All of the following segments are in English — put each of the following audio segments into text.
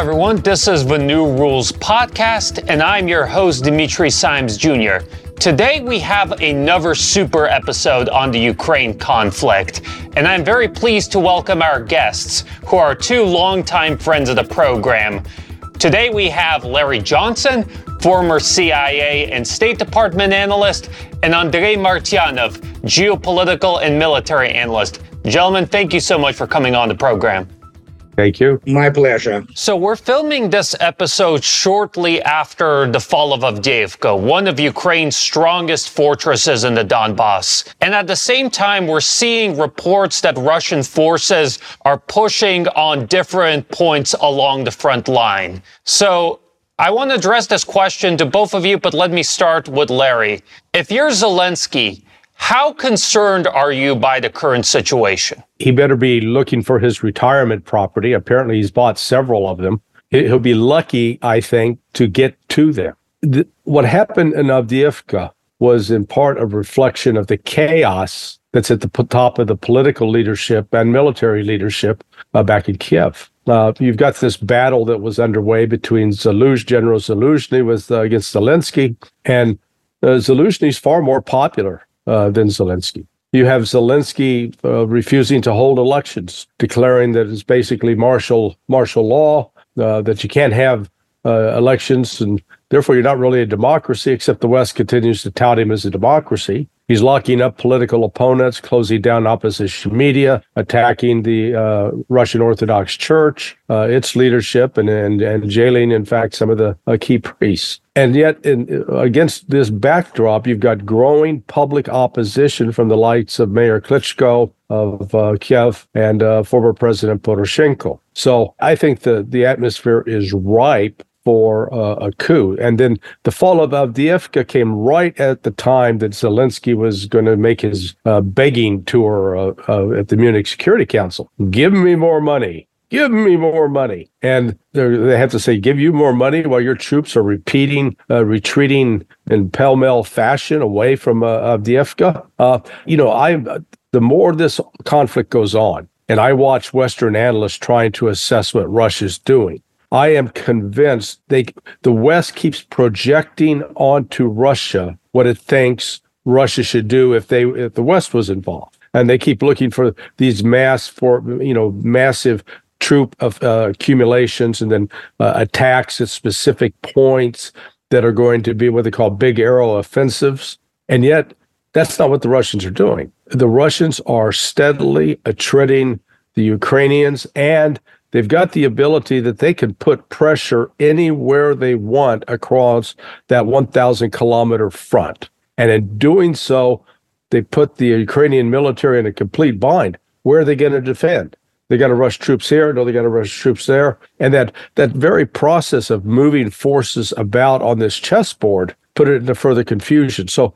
everyone. This is the New Rules Podcast, and I'm your host, Dimitri Simes Jr. Today, we have another super episode on the Ukraine conflict, and I'm very pleased to welcome our guests, who are two longtime friends of the program. Today, we have Larry Johnson, former CIA and State Department analyst, and Andrei Martyanov, geopolitical and military analyst. Gentlemen, thank you so much for coming on the program. Thank you. My pleasure. So, we're filming this episode shortly after the fall of Avdiivka, one of Ukraine's strongest fortresses in the Donbass. And at the same time, we're seeing reports that Russian forces are pushing on different points along the front line. So, I want to address this question to both of you, but let me start with Larry. If you're Zelensky, how concerned are you by the current situation? He better be looking for his retirement property. Apparently, he's bought several of them. He'll be lucky, I think, to get to them. The, what happened in Avdiivka was in part a reflection of the chaos that's at the top of the political leadership and military leadership uh, back in Kiev. Uh, you've got this battle that was underway between Zaluzh, General Zaluzhny was uh, against Zelensky, and uh, Zaluzhny's far more popular uh, than Zelensky. You have Zelensky uh, refusing to hold elections, declaring that it's basically martial martial law, uh, that you can't have uh, elections, and therefore you're not really a democracy. Except the West continues to tout him as a democracy. He's locking up political opponents, closing down opposition media, attacking the uh, Russian Orthodox Church, uh, its leadership, and, and and jailing, in fact, some of the uh, key priests. And yet, in, against this backdrop, you've got growing public opposition from the likes of Mayor Klitschko of uh, Kiev and uh, former President Poroshenko. So I think the the atmosphere is ripe for uh, a coup. And then the fall of Avdiivka came right at the time that Zelensky was going to make his uh, begging tour uh, uh, at the Munich Security Council. Give me more money. Give me more money. And they have to say, give you more money while your troops are repeating, uh, retreating in pell mell fashion away from uh, Avdiivka. you know, I the more this conflict goes on, and I watch Western analysts trying to assess what Russia's doing, I am convinced they the West keeps projecting onto Russia what it thinks Russia should do if they if the West was involved, and they keep looking for these mass for you know massive troop of uh, accumulations and then uh, attacks at specific points that are going to be what they call big arrow offensives, and yet that's not what the Russians are doing. The Russians are steadily attriting the Ukrainians and They've got the ability that they can put pressure anywhere they want across that 1,000 kilometer front. And in doing so, they put the Ukrainian military in a complete bind. Where are they going to defend? They got to rush troops here. No, they got to rush troops there. And that that very process of moving forces about on this chessboard put it into further confusion. So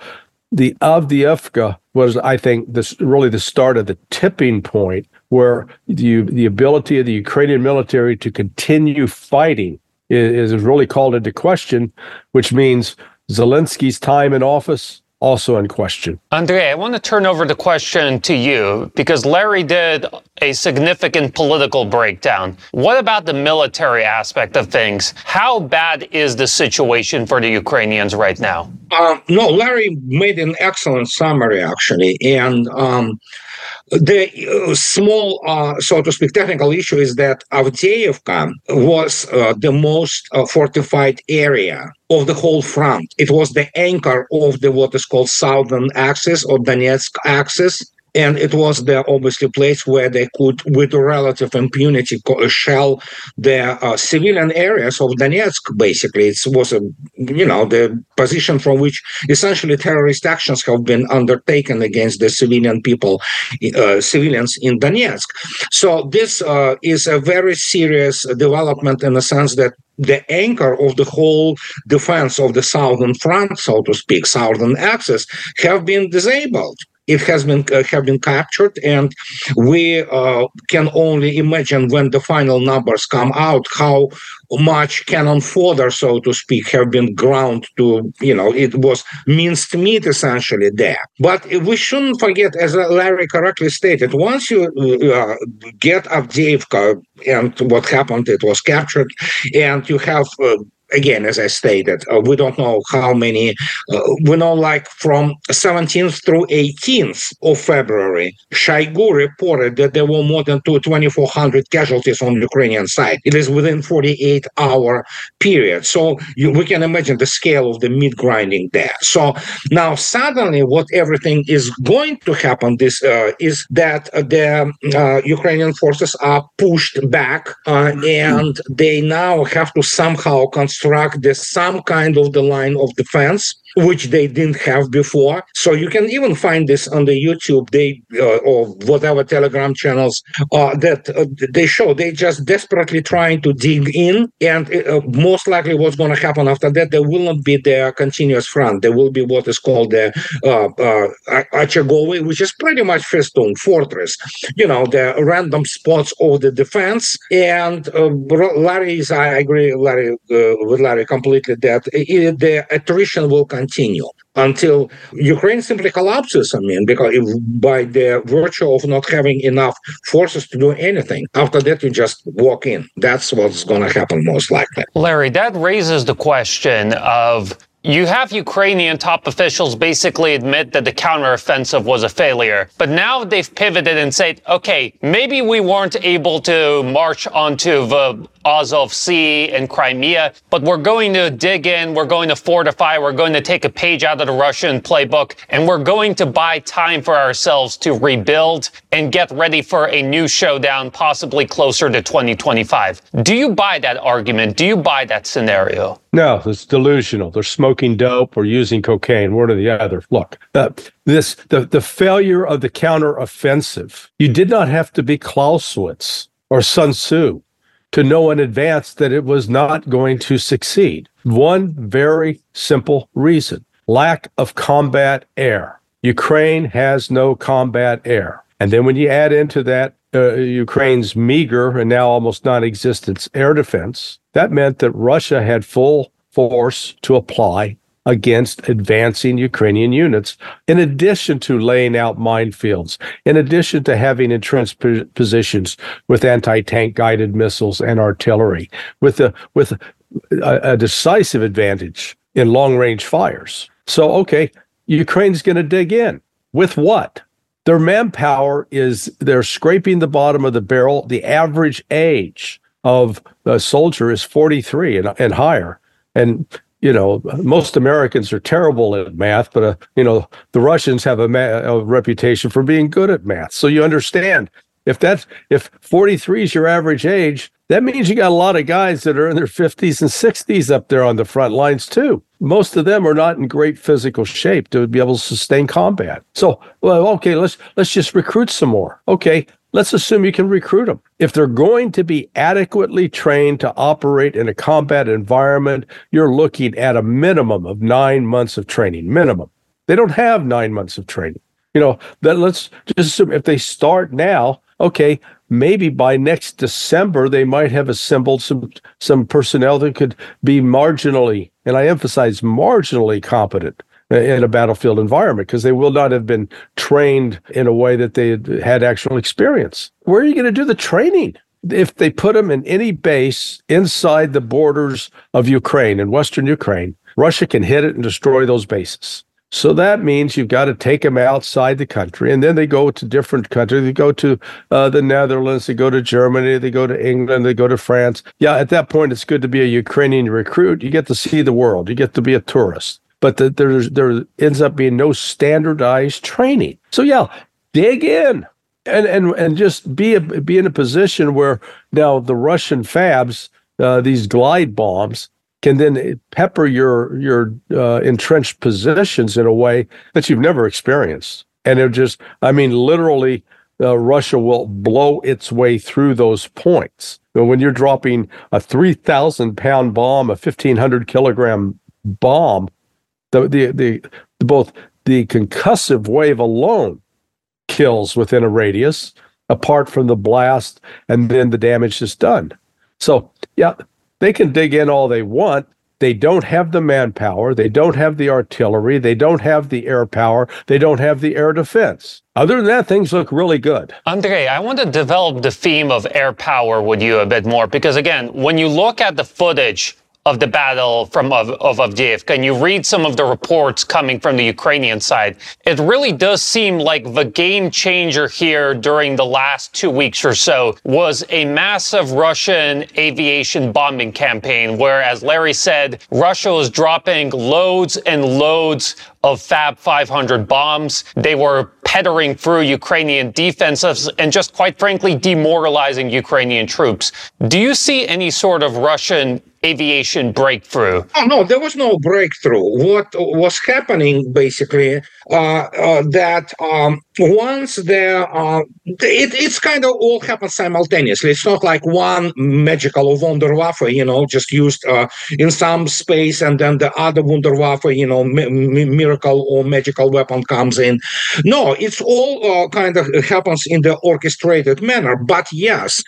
the Avdiivka was, I think, this really the start of the tipping point where the, the ability of the Ukrainian military to continue fighting is, is really called into question, which means Zelensky's time in office also in question. Andrei, I want to turn over the question to you because Larry did a significant political breakdown. What about the military aspect of things? How bad is the situation for the Ukrainians right now? Uh, no, Larry made an excellent summary, actually. And um, the uh, small, uh, so to speak, technical issue is that Avdiivka was uh, the most uh, fortified area of the whole front. It was the anchor of the what is called southern axis or Donetsk axis and it was the obviously place where they could, with relative impunity, shell the uh, civilian areas of Donetsk. Basically, it was a you know the position from which essentially terrorist actions have been undertaken against the civilian people, uh, civilians in Donetsk. So this uh, is a very serious development in the sense that the anchor of the whole defense of the southern front, so to speak, southern axis, have been disabled. It has been uh, have been captured, and we uh, can only imagine when the final numbers come out how much cannon fodder, so to speak, have been ground to, you know, it was minced meat essentially there. But we shouldn't forget, as Larry correctly stated, once you uh, get Avdiivka and what happened, it was captured, and you have uh, again, as I stated, uh, we don't know how many. Uh, we know like from 17th through 18th of February, Shoigu reported that there were more than 2,400 casualties on the Ukrainian side. It is within 48 hour period. So you, we can imagine the scale of the meat grinding there. So now suddenly what everything is going to happen this uh, is that the uh, Ukrainian forces are pushed back uh, and they now have to somehow construct construct the, some kind of the line of defense which they didn't have before. So you can even find this on the YouTube, they uh, or whatever Telegram channels uh, that uh, they show. They just desperately trying to dig in, and uh, most likely what's going to happen after that, there will not be the continuous front. There will be what is called the uh, uh, Achagovi, which is pretty much Festoon Fortress. You know, the random spots of the defense. And Larry is, I agree, Larry with Larry completely that the attrition will continue until Ukraine simply collapses. I mean, because if, by the virtue of not having enough forces to do anything, after that you just walk in. That's what's going to happen most likely. Larry, that raises the question of you have Ukrainian top officials basically admit that the counteroffensive was a failure, but now they've pivoted and said, okay, maybe we weren't able to march onto the Azov Sea and Crimea, but we're going to dig in, we're going to fortify, we're going to take a page out of the Russian playbook, and we're going to buy time for ourselves to rebuild and get ready for a new showdown, possibly closer to 2025. Do you buy that argument? Do you buy that scenario? No, it's delusional. They're smoking dope or using cocaine, one or the other. Look, uh, this the, the failure of the counteroffensive. You did not have to be Clausewitz or Sun Tzu to know in advance that it was not going to succeed. One very simple reason lack of combat air. Ukraine has no combat air. And then when you add into that uh, Ukraine's meager and now almost non existent air defense, that meant that Russia had full force to apply against advancing Ukrainian units, in addition to laying out minefields, in addition to having entrenched positions with anti-tank guided missiles and artillery, with a with a, a decisive advantage in long-range fires. So, okay, Ukraine's going to dig in with what? Their manpower is they're scraping the bottom of the barrel. The average age of a soldier is 43 and, and higher. And you know, most Americans are terrible at math, but uh, you know, the Russians have a, ma- a, reputation for being good at math. So you understand if that's if 43 is your average age, that means you got a lot of guys that are in their 50s and 60s up there on the front lines too. Most of them are not in great physical shape to be able to sustain combat. So, well, okay, let's let's just recruit some more. Okay, let's assume you can recruit them. If they're going to be adequately trained to operate in a combat environment, you're looking at a minimum of nine months of training, minimum. They don't have nine months of training. You know, that let's just assume if they start now, okay, maybe by next December they might have assembled some some personnel that could be marginally, and I emphasize marginally competent in a battlefield environment because they will not have been trained in a way that they had actual experience. Where are you going to do the training? If they put them in any base inside the borders of Ukraine, in Western Ukraine, Russia can hit it and destroy those bases. So that means you've got to take them outside the country, and then they go to different countries. They go to uh, the Netherlands, they go to Germany, they go to England, they go to France. Yeah, at that point, it's good to be a Ukrainian recruit. You get to see the world. You get to be a tourist but the, there ends up being no standardized training. So yeah, dig in and and and just be a, be in a position where now the Russian fabs, uh, these glide bombs, can then pepper your your uh, entrenched positions in a way that you've never experienced, and it just I mean literally. Uh, Russia will blow its way through those points. When you're dropping a 3,000 pound bomb, a 1,500 kilogram bomb the, the, the, both the concussive wave alone kills within a radius apart from the blast, and then the damage is done. So, yeah, they can dig in all they want. They don't have the manpower. They don't have the artillery. They don't have the air power. They don't have the air defense. Other than that, things look really good. Andre, I want to develop the theme of air power with you a bit more because, again, when you look at the footage of the battle from of, of Avdiivka and you read some of the reports coming from the Ukrainian side, it really does seem like the game changer here during the last two weeks or so was a massive Russian aviation bombing campaign, where, as Larry said, Russia was dropping loads and loads of Fab 500 bombs. They were pettering through Ukrainian defenses and just quite frankly demoralizing Ukrainian troops. Do you see any sort of Russian aviation breakthrough? Oh, no, there was no breakthrough. What was happening basically uh, uh, that um, once there, uh, it, it's kind of all happens simultaneously. It's not like one magical or Wunderwaffe, you know, just used uh, in some space and then the other Wunderwaffe, you know, m- miracle or magical weapon comes in. No, it's all uh, kind of happens in the orchestrated manner. But yes,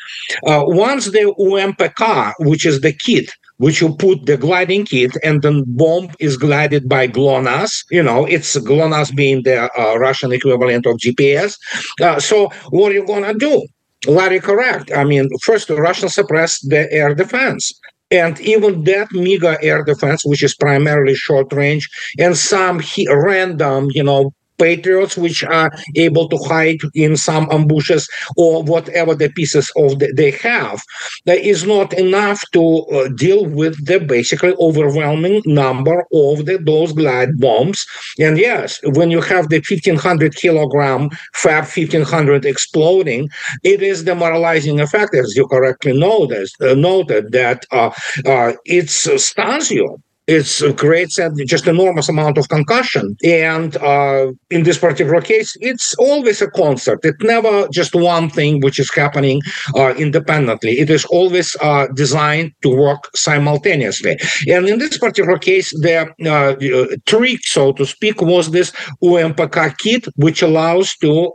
uh, once the UMPK, which is the kit, which you put the gliding kit and then bomb is glided by GLONASS. You know, it's GLONASS being the uh, Russian equivalent of GPS. Uh, so what are you going to do? Larry, correct. I mean, first, the Russians suppressed the air defense. And even that mega air defense, which is primarily short range, and some he- random, you know, patriots which are able to hide in some ambushes or whatever the pieces of the, they have. That is not enough to uh, deal with the basically overwhelming number of the, those glide bombs. And yes when you have the 1500 kilogram fab 1500 exploding it is demoralizing. Effect as you correctly noticed, uh, noted that uh, uh it stuns you it uh, creates just enormous amount of concussion. And uh, in this particular case, it's always a concert. It's never just one thing which is happening uh, independently. It is always uh, designed to work simultaneously. And in this particular case, the uh, uh, trick, so to speak, was this UMPK kit, which allows to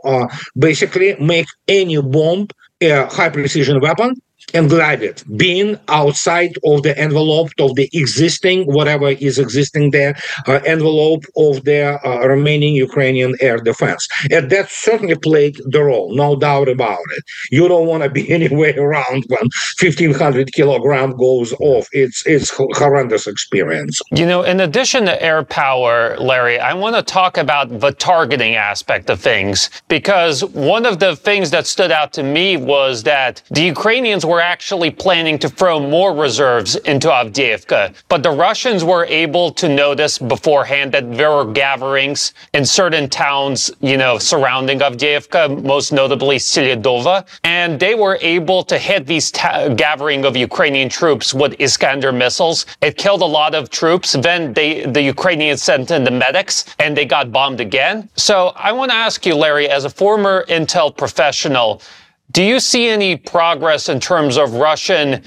basically make any bomb a high precision weapon and glide it, being outside of the envelope of the existing, whatever is existing there, uh, envelope of the uh, remaining Ukrainian air defense. And that certainly played the role, no doubt about it. You don't want to be anywhere around when 1500 kilogram goes off. It's, it's horrendous experience. You know, in addition to air power, Larry, I want to talk about the targeting aspect of things because one of the things that stood out to me was that the Ukrainians were actually planning to throw more reserves into Avdiivka, but the Russians were able to notice beforehand that there were gatherings in certain towns, you know, surrounding Avdiivka, most notably Selidova, and they were able to hit these ta- gathering of Ukrainian troops with Iskander missiles. It killed a lot of troops. Then they, the Ukrainians sent in the medics, and they got bombed again. So I want to ask you, Larry, as a former intel professional, do you see any progress in terms of Russian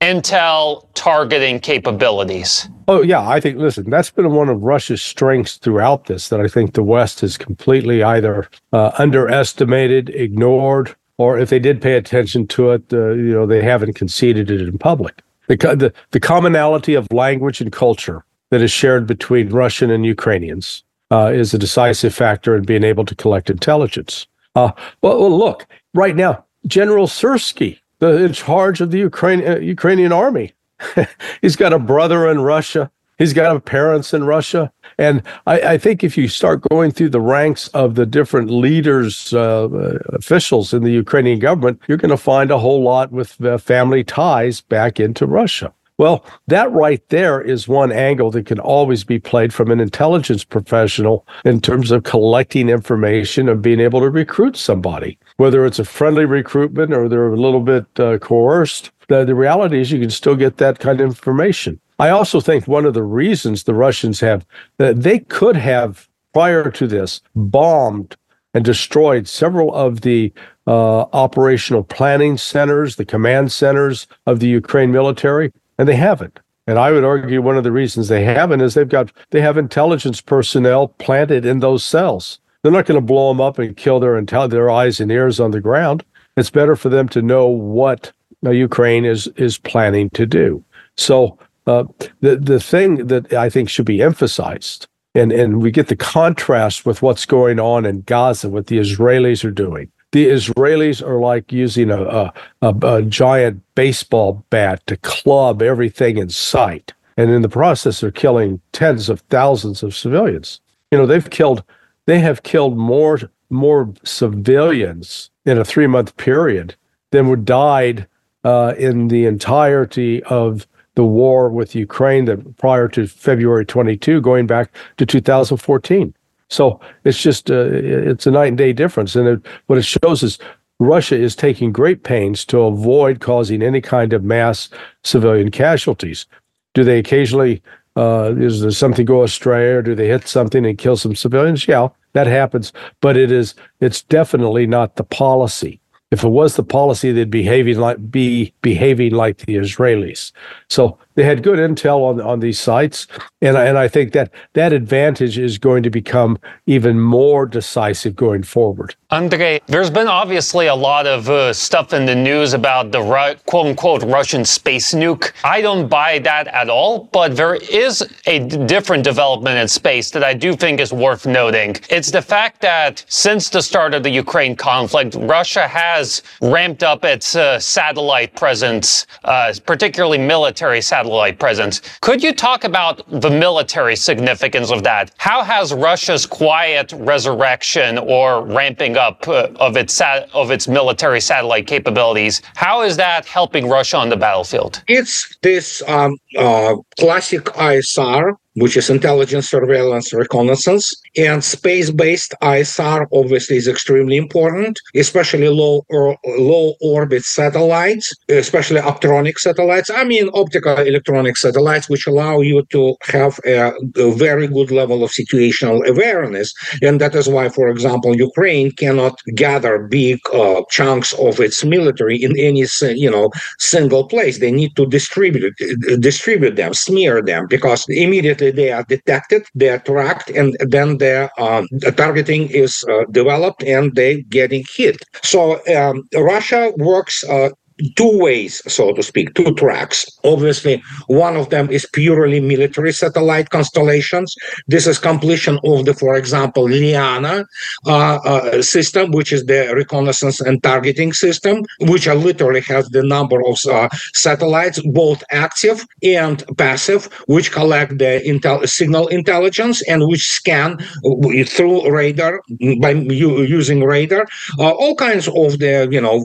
intel targeting capabilities? Oh, yeah. I think, listen, that's been one of Russia's strengths throughout this that I think the West has completely either uh, underestimated, ignored, or if they did pay attention to it, uh, you know, they haven't conceded it in public. The, the, the commonality of language and culture that is shared between Russian and Ukrainians uh, is a decisive factor in being able to collect intelligence. Uh, well, well, look, right now, General Syrsky, the in charge of the Ukraine, uh, Ukrainian army. He's got a brother in Russia. He's got parents in Russia. And I, I, think if you start going through the ranks of the different leaders, uh, officials in the Ukrainian government, you're going to find a whole lot with uh, family ties back into Russia. Well, that right there is one angle that can always be played from an intelligence professional in terms of collecting information and being able to recruit somebody whether it's a friendly recruitment or they're a little bit uh, coerced. The, the reality is you can still get that kind of information. I also think one of the reasons the Russians have that they could have prior to this bombed and destroyed several of the uh, operational planning centers, the command centers of the Ukraine military, and they haven't. And I would argue one of the reasons they haven't is they've got they have intelligence personnel planted in those cells they're not going to blow them up and kill their intel- their eyes and ears on the ground. It's better for them to know what uh, Ukraine is is planning to do. So uh, the the thing that I think should be emphasized, and and we get the contrast with what's going on in Gaza, what the Israelis are doing. The Israelis are like using a, a, a, a giant baseball bat to club everything in sight, and in the process, they're killing tens of thousands of civilians. You know, they've killed, they have killed more more civilians in a three month period than were died uh, in the entirety of the war with Ukraine that prior to February 22, going back to 2014. So it's just uh, it's a night and day difference, and it, what it shows is Russia is taking great pains to avoid causing any kind of mass civilian casualties. Do they occasionally uh, is there something go astray, or do they hit something and kill some civilians? Yeah, that happens, but it is it's definitely not the policy. If it was the policy, they'd behaving like be behaving like the Israelis. So they had good intel on on these sites, and and I think that that advantage is going to become even more decisive going forward. Andrei, there's been obviously a lot of uh, stuff in the news about the Ru- quote unquote Russian space nuke. I don't buy that at all, but there is a d- different development in space that I do think is worth noting. It's the fact that since the start of the Ukraine conflict, Russia has ramped up its uh, satellite presence, uh, particularly military satellite satellite presence. Could you talk about the military significance of that? How has Russia's quiet resurrection or ramping up uh, of its of its military satellite capabilities? How is that helping Russia on the battlefield? It's this um, uh, classic ISR which is intelligence, surveillance, reconnaissance. And space-based ISR obviously is extremely important, especially low or low orbit satellites, especially optronic satellites. I mean, optical electronic satellites, which allow you to have a, a very good level of situational awareness. And that is why, for example, Ukraine cannot gather big uh, chunks of its military in any, you know, single place. They need to distribute distribute them, smear them, because immediately they are detected, they are tracked, and then their um, targeting is uh, developed and they getting hit. So um, Russia works uh, two ways, so to speak, two tracks. Obviously, one of them is purely military satellite constellations. This is completion of the, for example, Liana uh, uh, system, which is the reconnaissance and targeting system, which literally has the number of uh, satellites, both active and passive, which collect the intel- signal intelligence and which scan uh, through radar by using radar uh, all kinds of the you know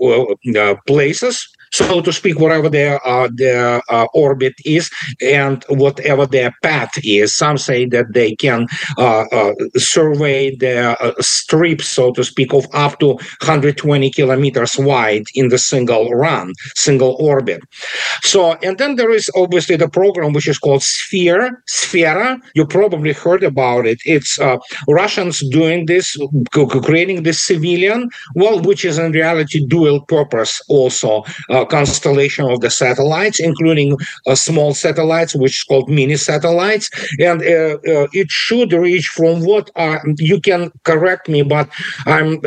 uh, places so to speak, whatever their uh, their uh, orbit is and whatever their path is. Some say that they can uh, uh survey the uh, strips, so to speak, of up to 120 kilometers wide in the single run, single orbit. So, and then there is obviously the program which is called Sphere, Sfera. You probably heard about it. It's uh, Russians doing this, creating this civilian, well, which is in reality dual purpose also constellation of the satellites, including uh, small satellites, which is called mini satellites, and uh, uh, it should reach from what you can correct me, but I'm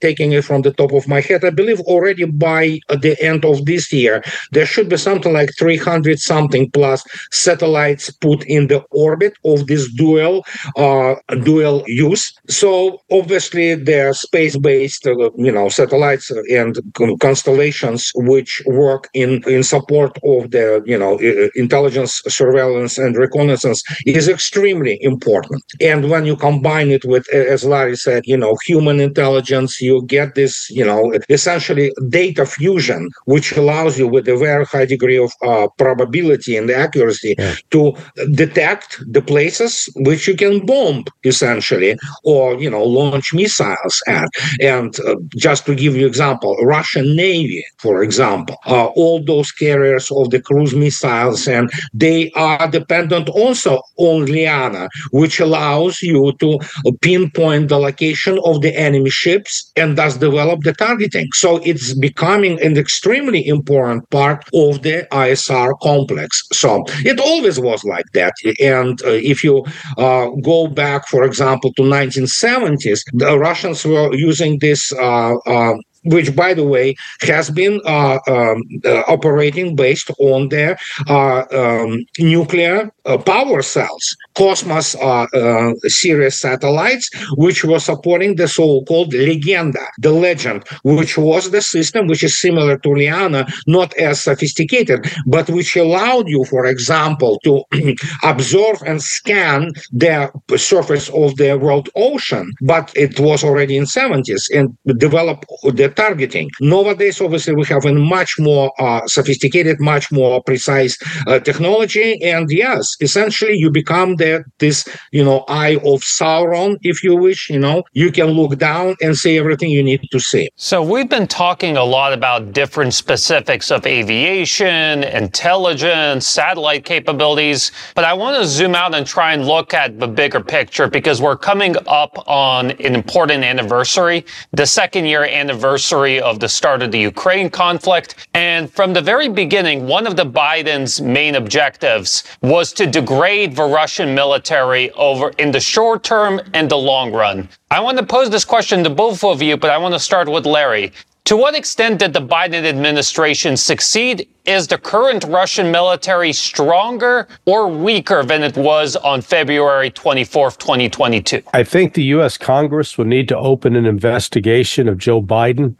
taking it from the top of my head. I believe already by the end of this year there should be something like 300 something plus satellites put in the orbit of this dual uh, dual use. So obviously there are space-based, uh, you know, satellites and constellations which which work in, in support of the you know intelligence, surveillance, and reconnaissance is extremely important. And when you combine it with, as Larry said, you know, human intelligence, you get this, you know, essentially data fusion, which allows you with a very high degree of uh, probability and accuracy yeah. to detect the places which you can bomb essentially, or you know, launch missiles at. And uh, just to give you example, Russian Navy, for example example, uh, all those carriers of the cruise missiles, and they are dependent also on Liana, which allows you to pinpoint the location of the enemy ships and thus develop the targeting. So it's becoming an extremely important part of the ISR complex. So it always was like that. And uh, if you uh, go back, for example, to 1970s, the Russians were using this uh, uh which, by the way, has been uh, um, uh, operating based on their uh, um, nuclear uh, power cells, Cosmos uh, uh, series satellites, which were supporting the so-called Legenda, the legend, which was the system which is similar to Liana, not as sophisticated, but which allowed you, for example, to observe and scan the surface of the world ocean. But it was already in 70s and develop the targeting. Nowadays, obviously, we have a much more uh, sophisticated, much more precise uh, technology. And yes, essentially, you become the, this, you know, eye of Sauron, if you wish. You know, you can look down and see everything you need to see. So we've been talking a lot about different specifics of aviation, intelligence, satellite capabilities, but I want to zoom out and try and look at the bigger picture because we're coming up on an important anniversary, the second year anniversary of the start of the Ukraine conflict. And from the very beginning, one of the Biden's main objectives was to degrade the Russian military over in the short term and the long run. I want to pose this question to both of you, but I want to start with Larry. To what extent did the Biden administration succeed? Is the current Russian military stronger or weaker than it was on February 24th, 2022? I think the U.S. Congress will need to open an investigation of Joe Biden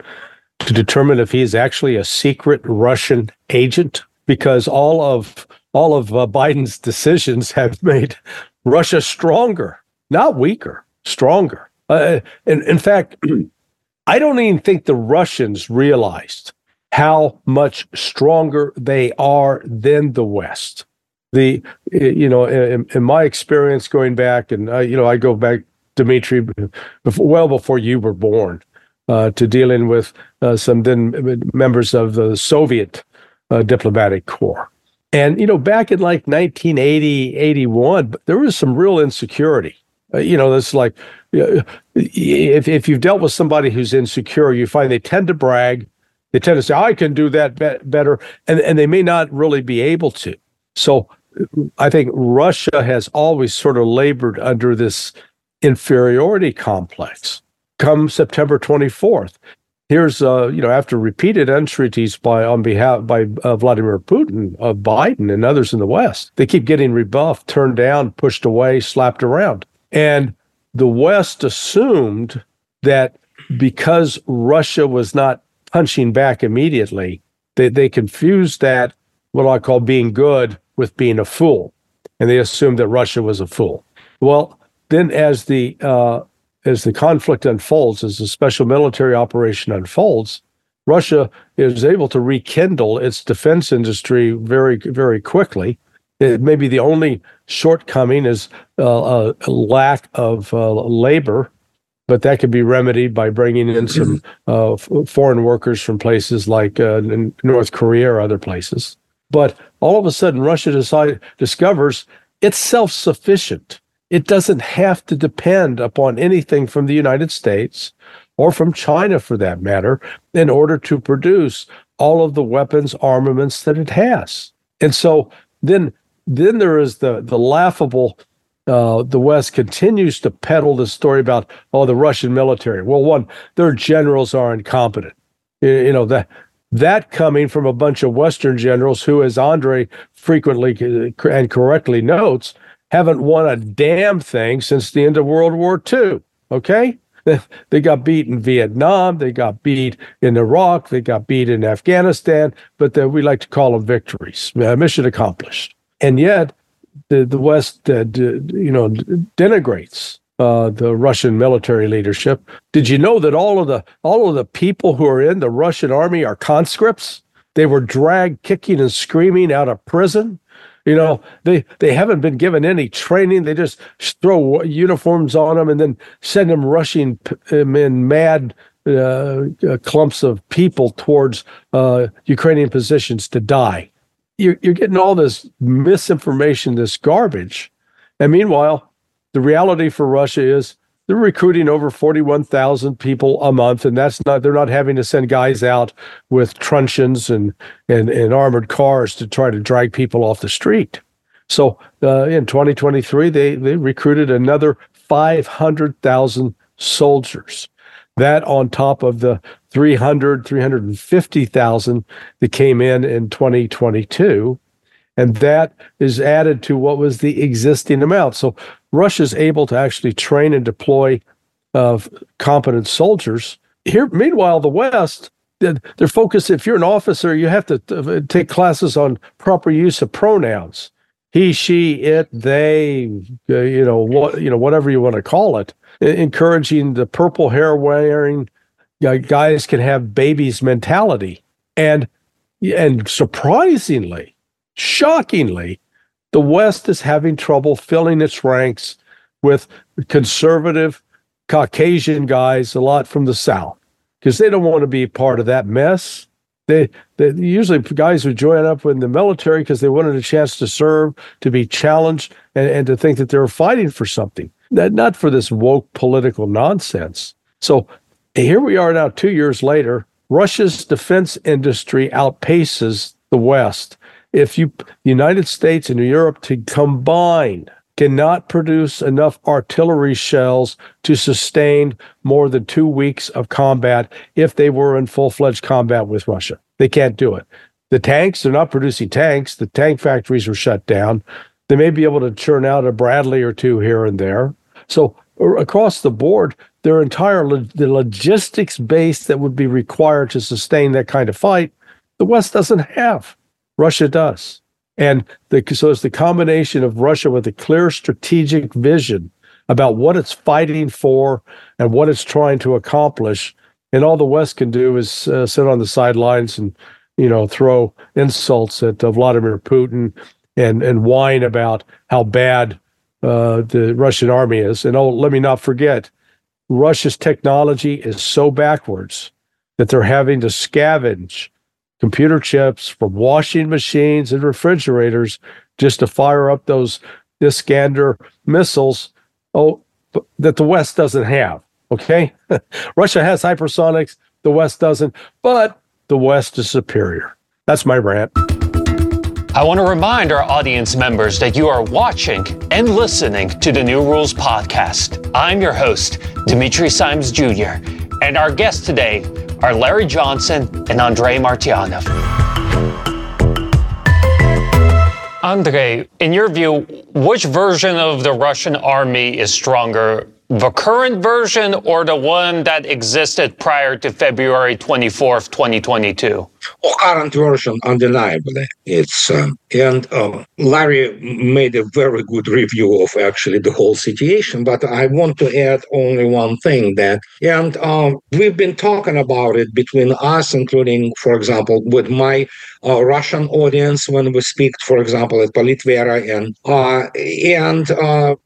to determine if he is actually a secret Russian agent, because all of all of uh, Biden's decisions have made Russia stronger, not weaker, stronger. Uh, in, in fact, I don't even think the Russians realized how much stronger they are than the West. The you know in, in my experience going back and uh, you know I go back Dimitri before, well before you were born uh, to dealing with uh, some then members of the Soviet uh, diplomatic corps. And you know back in like 1980 81 there was some real insecurity. Uh, you know this like if, if you've dealt with somebody who's insecure, you find they tend to brag. They tend to say, I can do that be- better. And, and they may not really be able to. So I think Russia has always sort of labored under this inferiority complex. Come September 24th, here's uh, you know after repeated entreaties by on behalf by uh, Vladimir Putin, of Biden, and others in the West, they keep getting rebuffed, turned down, pushed away, slapped around, and the West assumed that because Russia was not punching back immediately, they, they confused that, what I call being good, with being a fool. And they assumed that Russia was a fool. Well, then as the uh, as the conflict unfolds, as the special military operation unfolds, Russia is able to rekindle its defense industry very, very quickly. It may be the only shortcoming is uh, a lack of uh, labor, but that could be remedied by bringing in some uh, foreign workers from places like uh, North Korea or other places. But all of a sudden, Russia decide, discovers it's self sufficient. It doesn't have to depend upon anything from the United States or from China for that matter in order to produce all of the weapons, armaments that it has. And so then then there is the the laughable. Uh, the West continues to peddle the story about oh the Russian military. Well, one, their generals are incompetent. You, you know that that coming from a bunch of Western generals who, as Andre frequently and correctly notes, haven't won a damn thing since the end of World War II. Okay, they got beat in Vietnam, they got beat in Iraq, they got beat in Afghanistan, but we like to call them victories. mission accomplished and yet the the West, uh, d- you know, denigrates uh, the Russian military leadership. Did you know that all of the all of the people who are in the Russian army are conscripts? They were dragged kicking and screaming out of prison. You know, they they haven't been given any training. They just throw uniforms on them and then send them rushing in mad uh, uh, clumps of people towards uh, Ukrainian positions to die. You're, you're getting all this misinformation, this garbage. And meanwhile, the reality for Russia is they're recruiting over 41,000 people a month, and that's not, they're not having to send guys out with truncheons and, and, and armored cars to try to drag people off the street. So uh, in 2023, they, they recruited another 500,000 soldiers. That on top of the 300, 350,000 that came in in 2022. And that is added to what was the existing amount. So Russia's able to actually train and deploy uh, competent soldiers. Here, meanwhile, the West, their focus, if you're an officer, you have to uh, take classes on proper use of pronouns. He, she, it, they, uh, you know, what, you know, whatever you want to call it encouraging the purple hair wearing guys can have babies mentality. And and surprisingly, shockingly, the West is having trouble filling its ranks with conservative Caucasian guys, a lot from the South, because they don't want to be part of that mess. They, they usually guys who join up in the military because they wanted a chance to serve, to be challenged, and, and to think that they were fighting for something not for this woke political nonsense. So here we are now, two years later. Russia's defense industry outpaces the West. If you, the United States and Europe to combine cannot produce enough artillery shells to sustain more than two weeks of combat if they were in full fledged combat with Russia. They can't do it. The tanks, they're not producing tanks. The tank factories were shut down. They may be able to churn out a Bradley or two here and there. So uh, across the board, their entire lo- the logistics base that would be required to sustain that kind of fight, the West doesn't have. Russia does. And the, so it's the combination of Russia with a clear strategic vision about what it's fighting for and what it's trying to accomplish. And all the West can do is uh, sit on the sidelines and, you know, throw insults at uh, Vladimir Putin and and whine about how bad uh, the Russian army is. And oh, let me not forget, Russia's technology is so backwards that they're having to scavenge computer chips from washing machines and refrigerators just to fire up those Iskander missiles. Oh, that the West doesn't have. Okay, Russia has hypersonics, the West doesn't, but the West is superior. That's my rant. I want to remind our audience members that you are watching and listening to the New Rules podcast. I'm your host, Dimitri Simes Jr., and our guest today are Larry Johnson and Andrei Martyanov. Andrei, in your view, which version of the Russian army is stronger, the current version or the one that existed prior to February 24th, 2022? Oh, current version, undeniably. It's um, and uh, Larry made a very good review of actually the whole situation. But I want to add only one thing that, and uh, we've been talking about it between us, including, for example, with my uh, Russian audience when we speak, for example, at Politvera, and uh, and uh,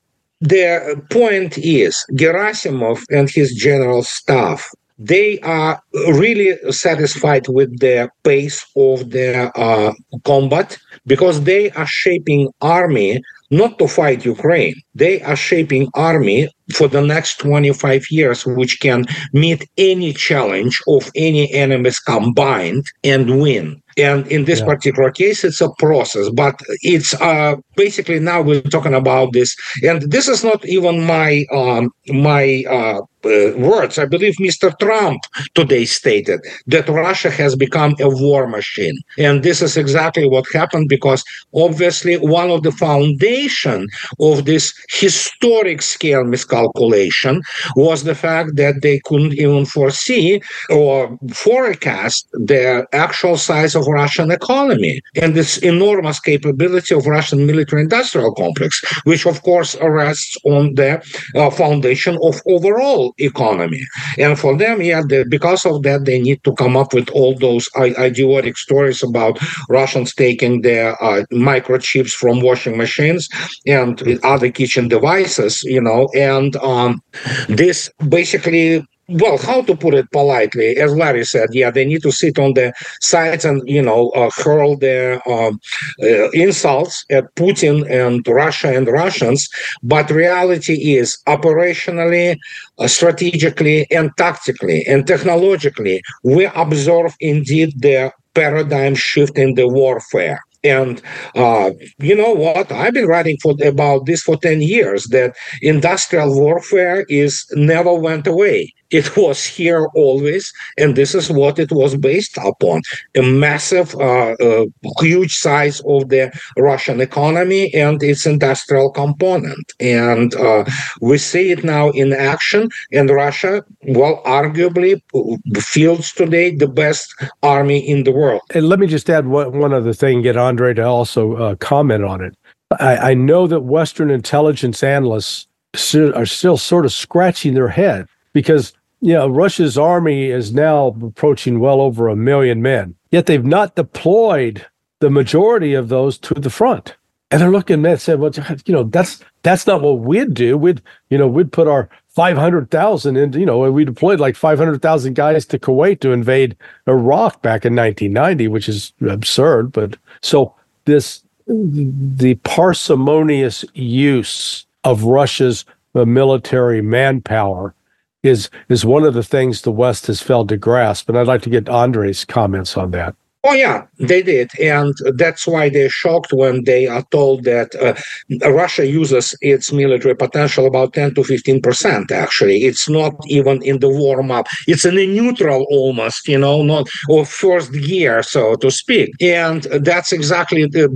the point is Gerasimov and his general staff they are really satisfied with the pace of their uh, combat because they are shaping army not to fight Ukraine. They are shaping army for the next 25 years, which can meet any challenge of any enemies combined and win. And in this yeah. particular case, it's a process, but it's uh, basically now we're talking about this, and this is not even my um, my uh, uh, words. I believe Mr. Trump today stated that Russia has become a war machine, and this is exactly what happened because obviously one of the of this historic scale miscalculation was the fact that they couldn't even foresee or forecast the actual size of Russian economy and this enormous capability of Russian military industrial complex, which of course rests on the uh, foundation of overall economy. And for them, yeah, because of that, they need to come up with all those idiotic stories about Russians taking their uh, microchips from washing machines and other kitchen devices, you know, and um, this basically well, how to put it politely, as Larry said, yeah, they need to sit on the sides and you know uh, hurl their um, uh, insults at Putin and Russia and Russians. But reality is, operationally, uh, strategically, and tactically and technologically, we observe indeed the paradigm shift in the warfare. And uh, you know what? I've been writing for about this for ten years. That industrial warfare is never went away. It was here always, and this is what it was based upon a massive, uh, uh, huge size of the Russian economy and its industrial component. And uh, we see it now in action. And Russia, well, arguably fields today the best army in the world. And let me just add one, one other thing, get Andre to also uh, comment on it. I, I know that Western intelligence analysts are still sort of scratching their head because you know Russia's army is now approaching well over a million men. Yet they've not deployed the majority of those to the front. And they're looking at said, well, you know, that's that's not what we'd do. We'd, you know, we'd put our five hundred thousand into, you know, we deployed like five hundred thousand guys to Kuwait to invade Iraq back in 1990, which is absurd. But so this the parsimonious use of Russia's military manpower is is one of the things the West has failed to grasp. And I'd like to get Andre's comments on that. Oh, yeah, they did. And that's why they're shocked when they are told that uh, Russia uses its military potential about 10 to 15%, actually. It's not even in the warm up, it's in a neutral almost, you know, not or first gear, so to speak. And that's exactly the,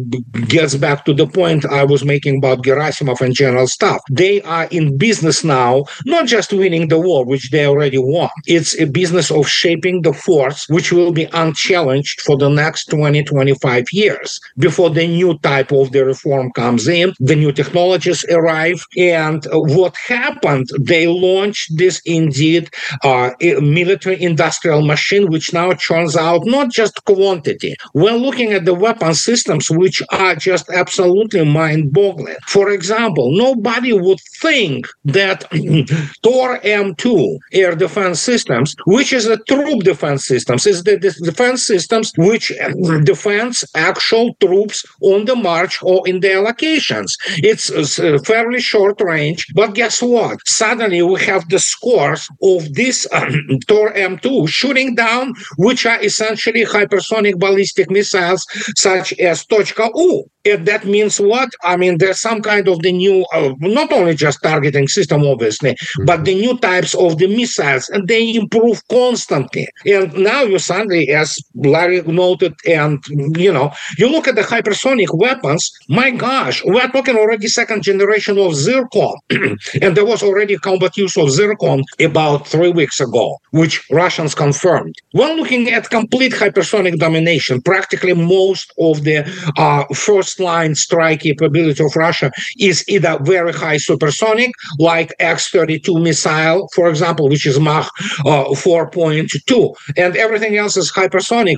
gets back to the point I was making about Gerasimov and general staff. They are in business now, not just winning the war, which they already won. It's a business of shaping the force, which will be unchallenged for the next 20, 25 years before the new type of the reform comes in, the new technologies arrive. And what happened, they launched this indeed uh, military industrial machine, which now turns out not just quantity. We're looking at the weapon systems, which are just absolutely mind boggling. For example, nobody would think that Tor M2 air defense systems, which is a troop defense systems, is the defense systems which uh, defends actual troops on the march or in their locations. It's uh, a uh, fairly short range, but guess what? Suddenly we have the scores of this um, Tor M2 shooting down, which are essentially hypersonic ballistic missiles such as Tochka U. And that means what? I mean, there's some kind of the new, uh, not only just targeting system, obviously, mm-hmm. but the new types of the missiles, and they improve constantly. And now you suddenly, as Larry noted, and you know, you look at the hypersonic weapons. My gosh, we're talking already second generation of Zircon, and there was already combat use of Zircon about three weeks ago, which Russians confirmed. When looking at complete hypersonic domination, practically most of the uh, first first line strike capability of Russia is either very high supersonic, like X 32 missile, for example, which is Mach uh, 4.2, and everything else is hypersonic,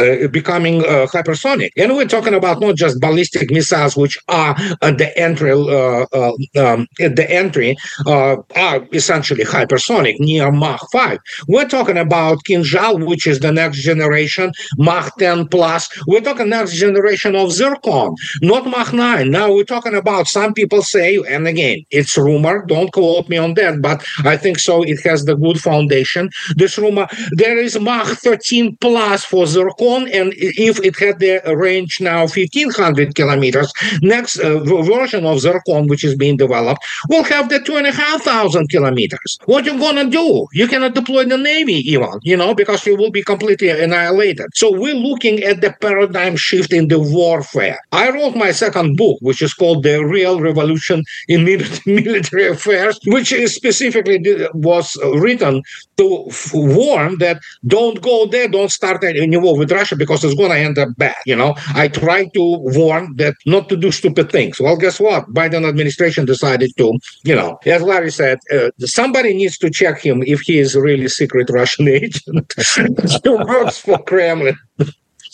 uh, becoming uh, hypersonic. And we're talking about not just ballistic missiles, which are at the entry, uh, uh, um, at the entry, uh, are essentially hypersonic, near Mach 5. We're talking about Kinzhal, which is the next generation, Mach 10 plus. We're talking next generation of Zircon, not Mach 9. Now we're talking about some people say, and again, it's rumor, don't quote me on that, but I think so. It has the good foundation. This rumor, there is Mach 13 plus for Zircon, and if it had the range now 1500 kilometers, next uh, version of Zircon, which is being developed, will have the 2,500 kilometers. What you gonna do? You cannot deploy the Navy even, you know, because you will be completely annihilated. So we're looking at the paradigm shift in the warfare. Wrote my second book, which is called The Real Revolution in Military Affairs, which is specifically was written to warn that don't go there, don't start any war with Russia because it's going to end up bad. You know, I tried to warn that not to do stupid things. Well, guess what? Biden administration decided to, you know, as Larry said, uh, somebody needs to check him if he is really secret Russian agent. he works for Kremlin.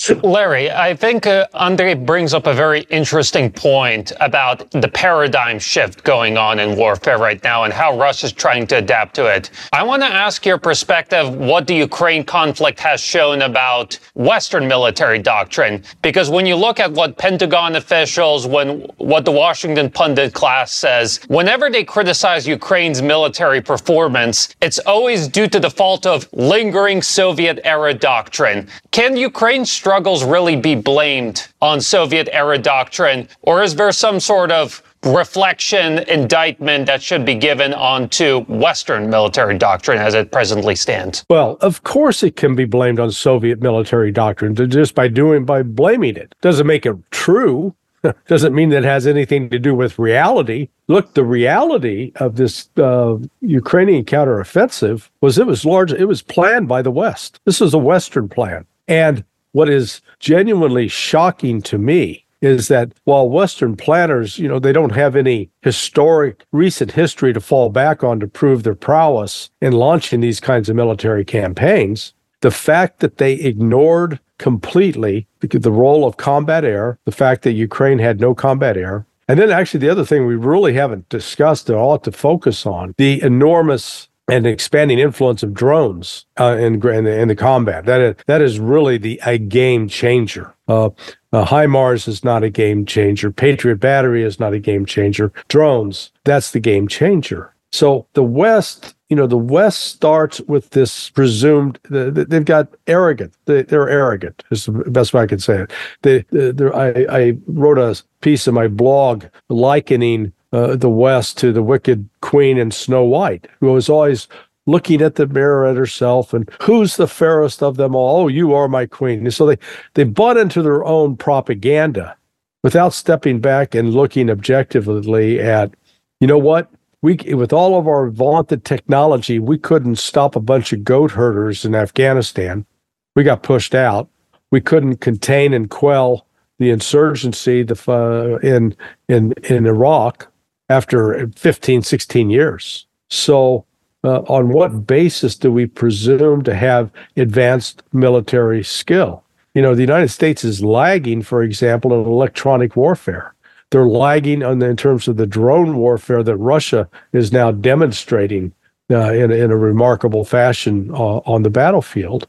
Larry, I think uh, Andre brings up a very interesting point about the paradigm shift going on in warfare right now and how Russia's trying to adapt to it. I want to ask your perspective what the Ukraine conflict has shown about Western military doctrine. Because when you look at what Pentagon officials, when what the Washington pundit class says, whenever they criticize Ukraine's military performance, it's always due to the fault of lingering Soviet era doctrine. Can Ukraine struggles really be blamed on Soviet era doctrine, or is there some sort of reflection, indictment that should be given onto Western military doctrine as it presently stands? Well, of course it can be blamed on Soviet military doctrine just by doing by blaming it. Doesn't make it true. Doesn't mean that it has anything to do with reality. Look, the reality of this uh, Ukrainian counteroffensive was it was large. It was planned by the West. This is a Western plan, and what is genuinely shocking to me is that while Western planners, you know, they don't have any historic recent history to fall back on to prove their prowess in launching these kinds of military campaigns, the fact that they ignored completely the role of combat air, the fact that Ukraine had no combat air, and then actually the other thing we really haven't discussed that ought to focus on the enormous and expanding influence of drones uh, in, in, the, in the combat. That is, that is really the a game changer. Uh, uh, is not a game changer. Patriot battery is not a game changer. Drones, that's the game changer. So the West, you know, the West starts with this presumed. They've got arrogant. They're arrogant. Is the best way I can say it. They, I, I wrote a piece in my blog likening uh, the West to the wicked queen in Snow White, who was always looking at the mirror at herself and who's the fairest of them all? Oh, you are my queen. And so they they bought into their own propaganda without stepping back and looking objectively at, you know what? We with all of our vaunted technology, we couldn't stop a bunch of goat herders in Afghanistan. We got pushed out. We couldn't contain and quell the insurgency the, uh, in in in Iraq after 15, 16 years. So, uh, on what basis do we presume to have advanced military skill? You know, the United States is lagging, for example, in electronic warfare. They're lagging the, in terms of the drone warfare that Russia is now demonstrating uh, in, in a remarkable fashion uh, on the battlefield.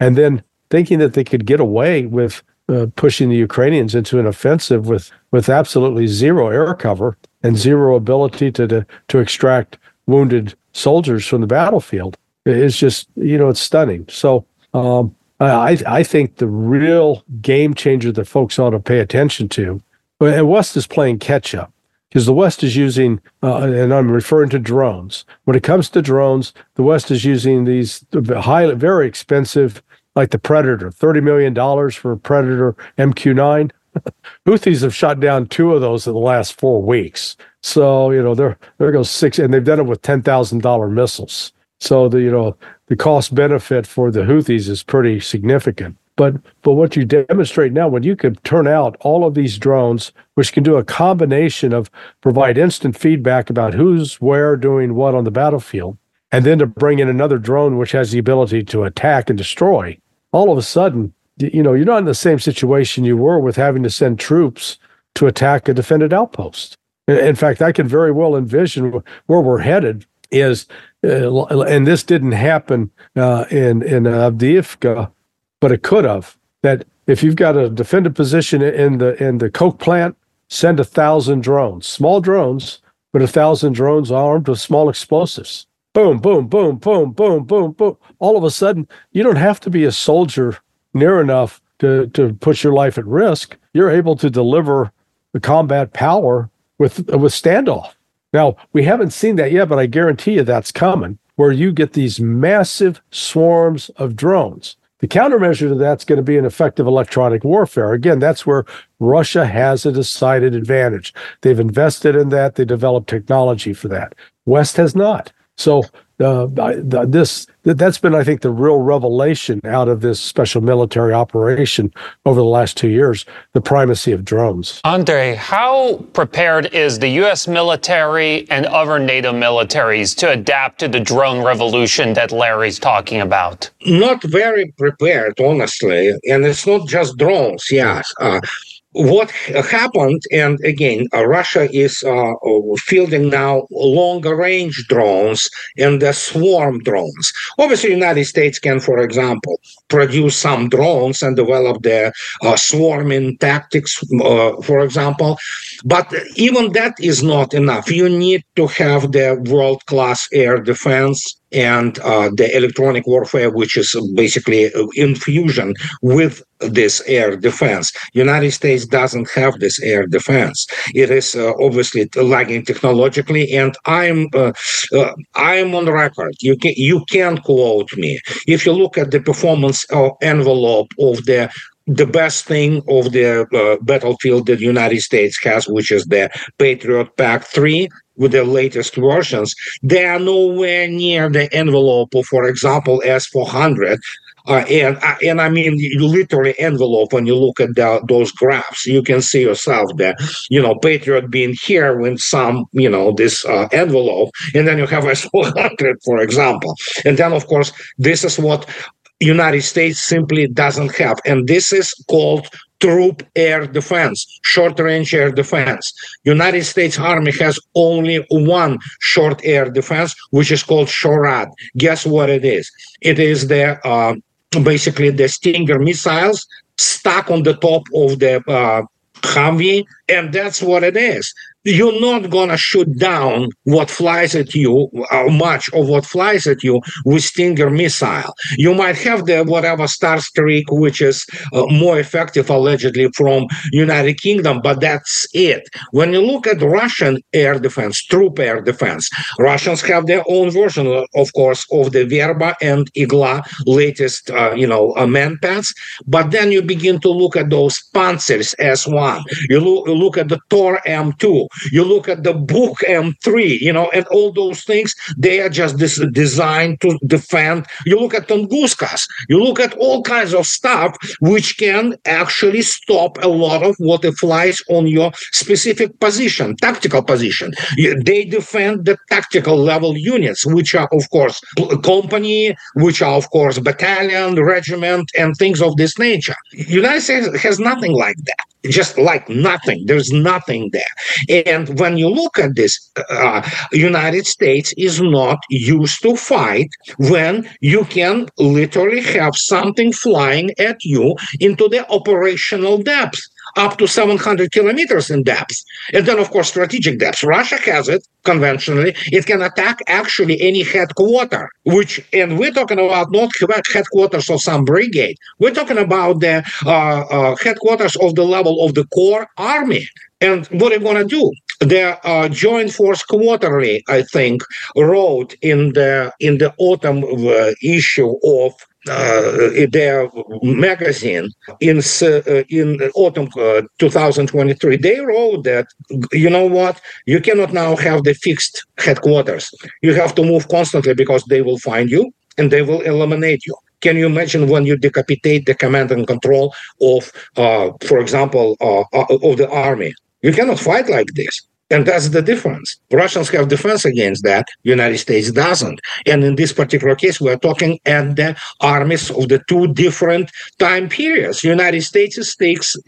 And then thinking that they could get away with uh, pushing the Ukrainians into an offensive with with absolutely zero air cover and zero ability to to, to extract wounded soldiers from the battlefield is just you know it's stunning. So um, I I think the real game changer that folks ought to pay attention to, and West is playing catch up because the West is using, uh, and I'm referring to drones. When it comes to drones, the West is using these highly, very expensive like the Predator, $30 million for a Predator MQ9. Houthis have shot down two of those in the last four weeks. So, you know, there there goes six, and they've done it with $10,000 missiles. So, the, you know, the cost benefit for the Houthis is pretty significant. But but what you demonstrate now, when you can turn out all of these drones, which can do a combination of provide instant feedback about who's where doing what on the battlefield, and then to bring in another drone which has the ability to attack and destroy, all of a sudden, you know, you're not in the same situation you were with having to send troops to attack a defended outpost. In fact, I can very well envision where we're headed is, uh, and this didn't happen uh, in in Avdiivka, but it could have. That if you've got a defended position in the in the coke plant, send a thousand drones, small drones, but a thousand drones armed with small explosives boom, boom, boom, boom, boom, boom, boom. All of a sudden, you don't have to be a soldier near enough to, to put your life at risk. You're able to deliver the combat power with with standoff. Now, we haven't seen that yet, but I guarantee you that's coming, where you get these massive swarms of drones. The countermeasure to that's going to be an effective electronic warfare. Again, that's where Russia has a decided advantage. They've invested in that, they developed technology for that. West has not. So uh, this that's been, I think, the real revelation out of this special military operation over the last two years: the primacy of drones. Andre, how prepared is the U.S. military and other NATO militaries to adapt to the drone revolution that Larry's talking about? Not very prepared, honestly, and it's not just drones. Yes. Uh, what happened, and again, uh, Russia is uh, fielding now longer range drones and the swarm drones. Obviously, United States can, for example, produce some drones and develop the uh, swarming tactics, uh, for example. But even that is not enough. You need to have the world class air defense and uh, the electronic warfare, which is basically infusion with this air defense. United States doesn't have this air defense. It is uh, obviously lagging technologically, and I'm uh, uh, I'm on record. You can you can quote me if you look at the performance uh, envelope of the the best thing of the uh, battlefield that the United States has, which is the Patriot PAC-3, with the latest versions, they are nowhere near the envelope of, for example, S400. Uh, and uh, and I mean, literally envelope when you look at the, those graphs, you can see yourself that you know Patriot being here with some you know this uh, envelope, and then you have S400, for example, and then of course this is what United States simply doesn't have, and this is called troop air defense, short range air defense. United States Army has only one short air defense, which is called SHORAD. Guess what it is? It is the uh, basically the Stinger missiles stuck on the top of the uh, Humvee, and that's what it is you're not gonna shoot down what flies at you, uh, much of what flies at you with Stinger missile. You might have the whatever Starstreak, which is uh, more effective allegedly from United Kingdom, but that's it. When you look at Russian air defense, troop air defense, Russians have their own version, of course, of the Verba and Igla latest, uh, you know, uh, manpads. But then you begin to look at those Pantsir S1. You, lo- you look at the Tor M2 you look at the Buk M3, you know, and all those things, they are just this designed to defend. You look at Tunguskas, you look at all kinds of stuff which can actually stop a lot of what flies on your specific position, tactical position. They defend the tactical level units, which are, of course, company, which are, of course, battalion, regiment, and things of this nature. United States has nothing like that just like nothing. There's nothing there. And when you look at this, uh, United States is not used to fight when you can literally have something flying at you into the operational depth up to 700 kilometers in depth. And then, of course, strategic depth. Russia has it conventionally. It can attack actually any headquarter, which, and we're talking about not headquarters of some brigade. We're talking about the uh, uh, headquarters of the level of the corps army. And what are you going to do? The uh, Joint Force Quarterly, I think, wrote in the in the autumn uh, issue of their magazine in uh, in autumn uh, 2023 they wrote that you know what? You cannot now have the fixed headquarters. You have to move constantly because they will find you and they will eliminate you. Can you imagine when you decapitate the command and control of uh, for example uh, uh, of the army? You cannot fight like this and that's the difference. Russians have defense against that. United States doesn't. And in this particular case, we're talking at the armies of the two different time periods. United States is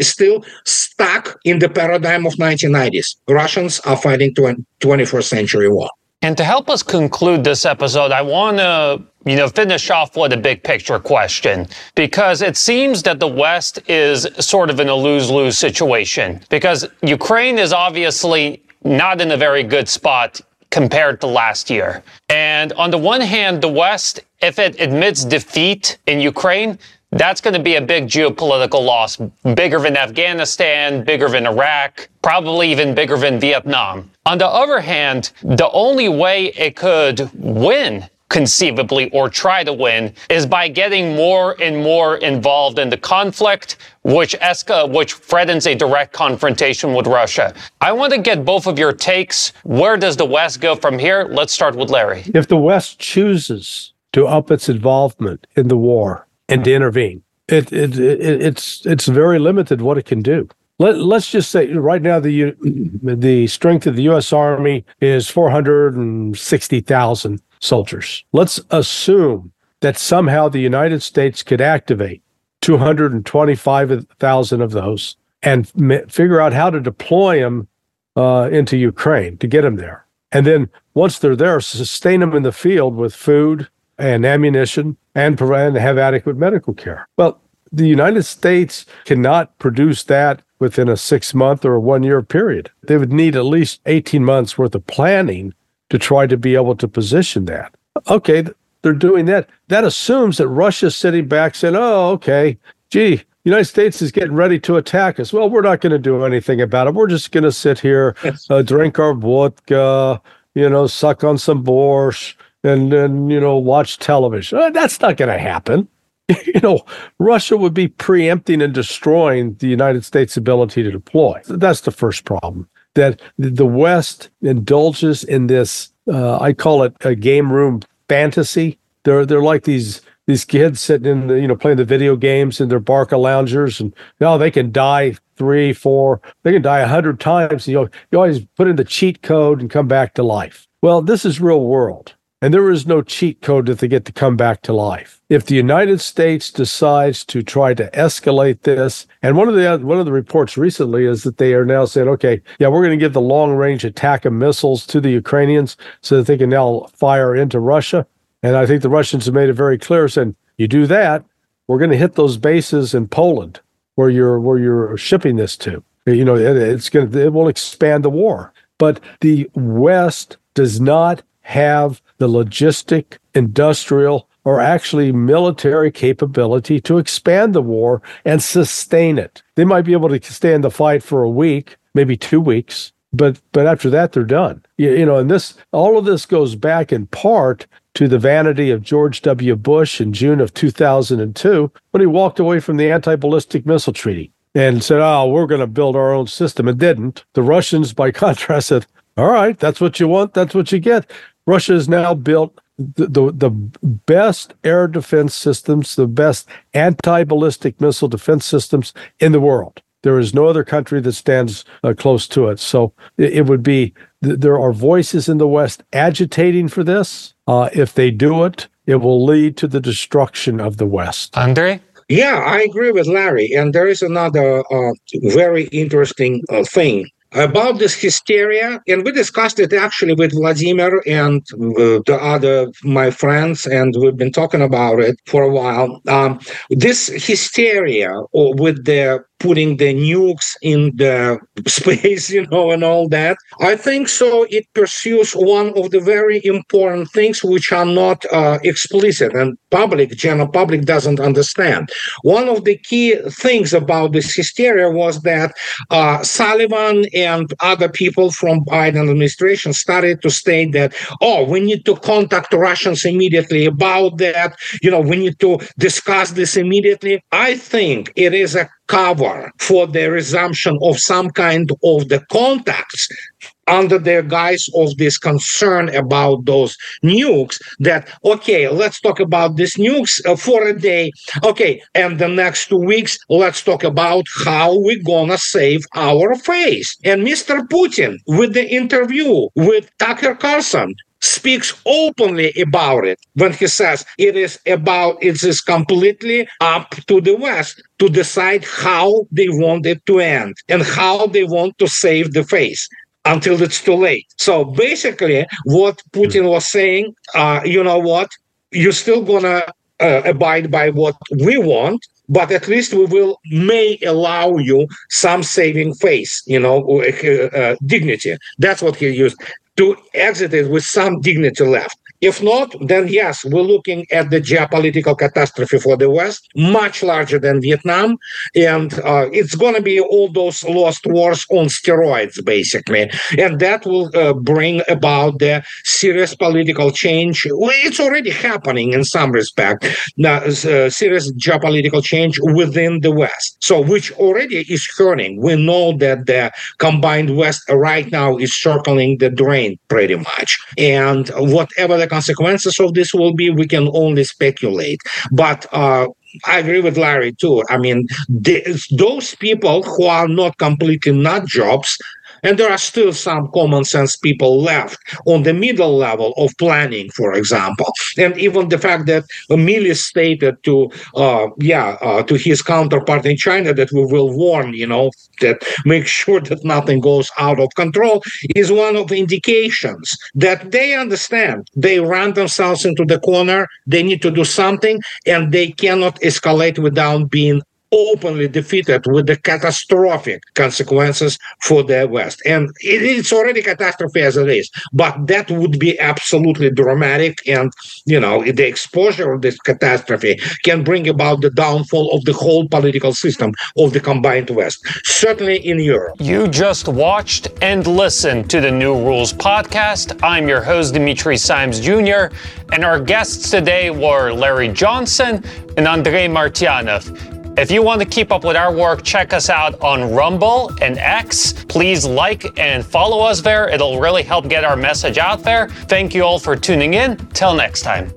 still stuck in the paradigm of 1990s. Russians are fighting 21st century war. And to help us conclude this episode, I want to, you know, finish off with a big picture question because it seems that the West is sort of in a lose-lose situation because Ukraine is obviously not in a very good spot compared to last year. And on the one hand, the West, if it admits defeat in Ukraine, that's going to be a big geopolitical loss, bigger than Afghanistan, bigger than Iraq, probably even bigger than Vietnam. On the other hand, the only way it could win conceivably, or try to win, is by getting more and more involved in the conflict, which esca- which threatens a direct confrontation with Russia. I want to get both of your takes. Where does the West go from here? Let's start with Larry. If the West chooses to up its involvement in the war and to intervene, it, it, it it's it's very limited what it can do. Let, let's just say right now the the strength of the U.S. Army is four hundred and sixty thousand soldiers. Let's assume that somehow the United States could activate 225,000 of those and m- figure out how to deploy them uh, into Ukraine to get them there. And then once they're there, sustain them in the field with food and ammunition and provide and have adequate medical care. Well, the United States cannot produce that within a six month or a one year period. They would need at least 18 months worth of planning to try to be able to position that. Okay, they're doing that. That assumes that Russia's sitting back saying, oh, okay, gee, United States is getting ready to attack us. Well, we're not going to do anything about it. We're just going to sit here, uh, drink our vodka, you know, suck on some borscht, and then, you know, watch television. Uh, that's not going to happen. you know, Russia would be preempting and destroying the United States' ability to deploy. That's the first problem. That the West indulges in this, uh, I call it a game room fantasy. They're they're like these these kids sitting in the you know playing the video games in their Barcaloungers, and you know, they can die three, four, they can die a hundred times. You know, you always put in the cheat code and come back to life. Well, this is real world. And there is no cheat code that they get to come back to life. If the United States decides to try to escalate this, and one of the one of the reports recently is that they are now saying, okay, yeah, we're going to give the long range attack of missiles to the Ukrainians so that they can now fire into Russia. And I think the Russians have made it very clear, saying, you do that, we're going to hit those bases in Poland where you're where you're shipping this to. You know, it, it's going to it will expand the war. But the West does not have the logistic, industrial, or actually military capability to expand the war and sustain it. They might be able to stay in the fight for a week, maybe two weeks, but but after that they're done. You, you know, and this all of this goes back in part to the vanity of George W. Bush in June of 2002 when he walked away from the anti-ballistic missile treaty and said, "Oh, we're going to build our own system." It didn't. The Russians, by contrast, said, "All right, that's what you want. That's what you get." Russia has now built the, the, the best air defense systems, the best anti ballistic missile defense systems in the world. There is no other country that stands uh, close to it. So it, it would be th- there are voices in the West agitating for this. Uh, if they do it, it will lead to the destruction of the West. Andre? Yeah, I agree with Larry. And there is another uh, very interesting uh, thing about this hysteria and we discussed it actually with vladimir and uh, the other my friends and we've been talking about it for a while. Um, this hysteria with the putting the nukes in the space, you know, and all that. I think so. It pursues one of the very important things which are not uh, explicit and public, general public doesn't understand. One of the key things about this hysteria was that uh, Sullivan and other people from Biden administration started to state that, oh, we need to contact Russians immediately about that. You know, we need to discuss this immediately. I think it is a cover for the resumption of some kind of the contacts under the guise of this concern about those nukes that okay let's talk about these nukes uh, for a day. Okay and the next two weeks let's talk about how we're gonna save our face. And mr putin with the interview with tucker carlson speaks openly about it when he says it is about it is completely up to the west to decide how they want it to end and how they want to save the face until it's too late. So basically what putin was saying uh, you know what? You're still gonna uh, abide by what we want but at least we will may allow you some saving face you know uh, dignity. That's what he used to exit it with some dignity left. If not, then yes, we're looking at the geopolitical catastrophe for the West, much larger than Vietnam. And uh, it's going to be all those lost wars on steroids, basically. And that will uh, bring about the serious political change. It's already happening in some respect, now, uh, serious geopolitical change within the West. So, which already is hurting. We know that the combined West right now is circling the drain pretty much. And whatever the consequences of this will be, we can only speculate. But uh, I agree with Larry too. I mean, those people who are not completely nut jobs and there are still some common sense people left on the middle level of planning, for example. And even the fact that Milley stated to, uh, yeah, uh, to his counterpart in China that we will warn, you know, that make sure that nothing goes out of control is one of indications that they understand they ran themselves into the corner. They need to do something and they cannot escalate without being openly defeated with the catastrophic consequences for the West. And it, it's already catastrophe as it is, but that would be absolutely dramatic. And, you know, the exposure of this catastrophe can bring about the downfall of the whole political system of the combined West, certainly in Europe. You just watched and listened to the New Rules podcast. I'm your host, Dimitri Simes Jr., and our guests today were Larry Johnson and Andrei Martyanov. If you want to keep up with our work, check us out on Rumble and X. Please like and follow us there. It'll really help get our message out there. Thank you all for tuning in. Till next time.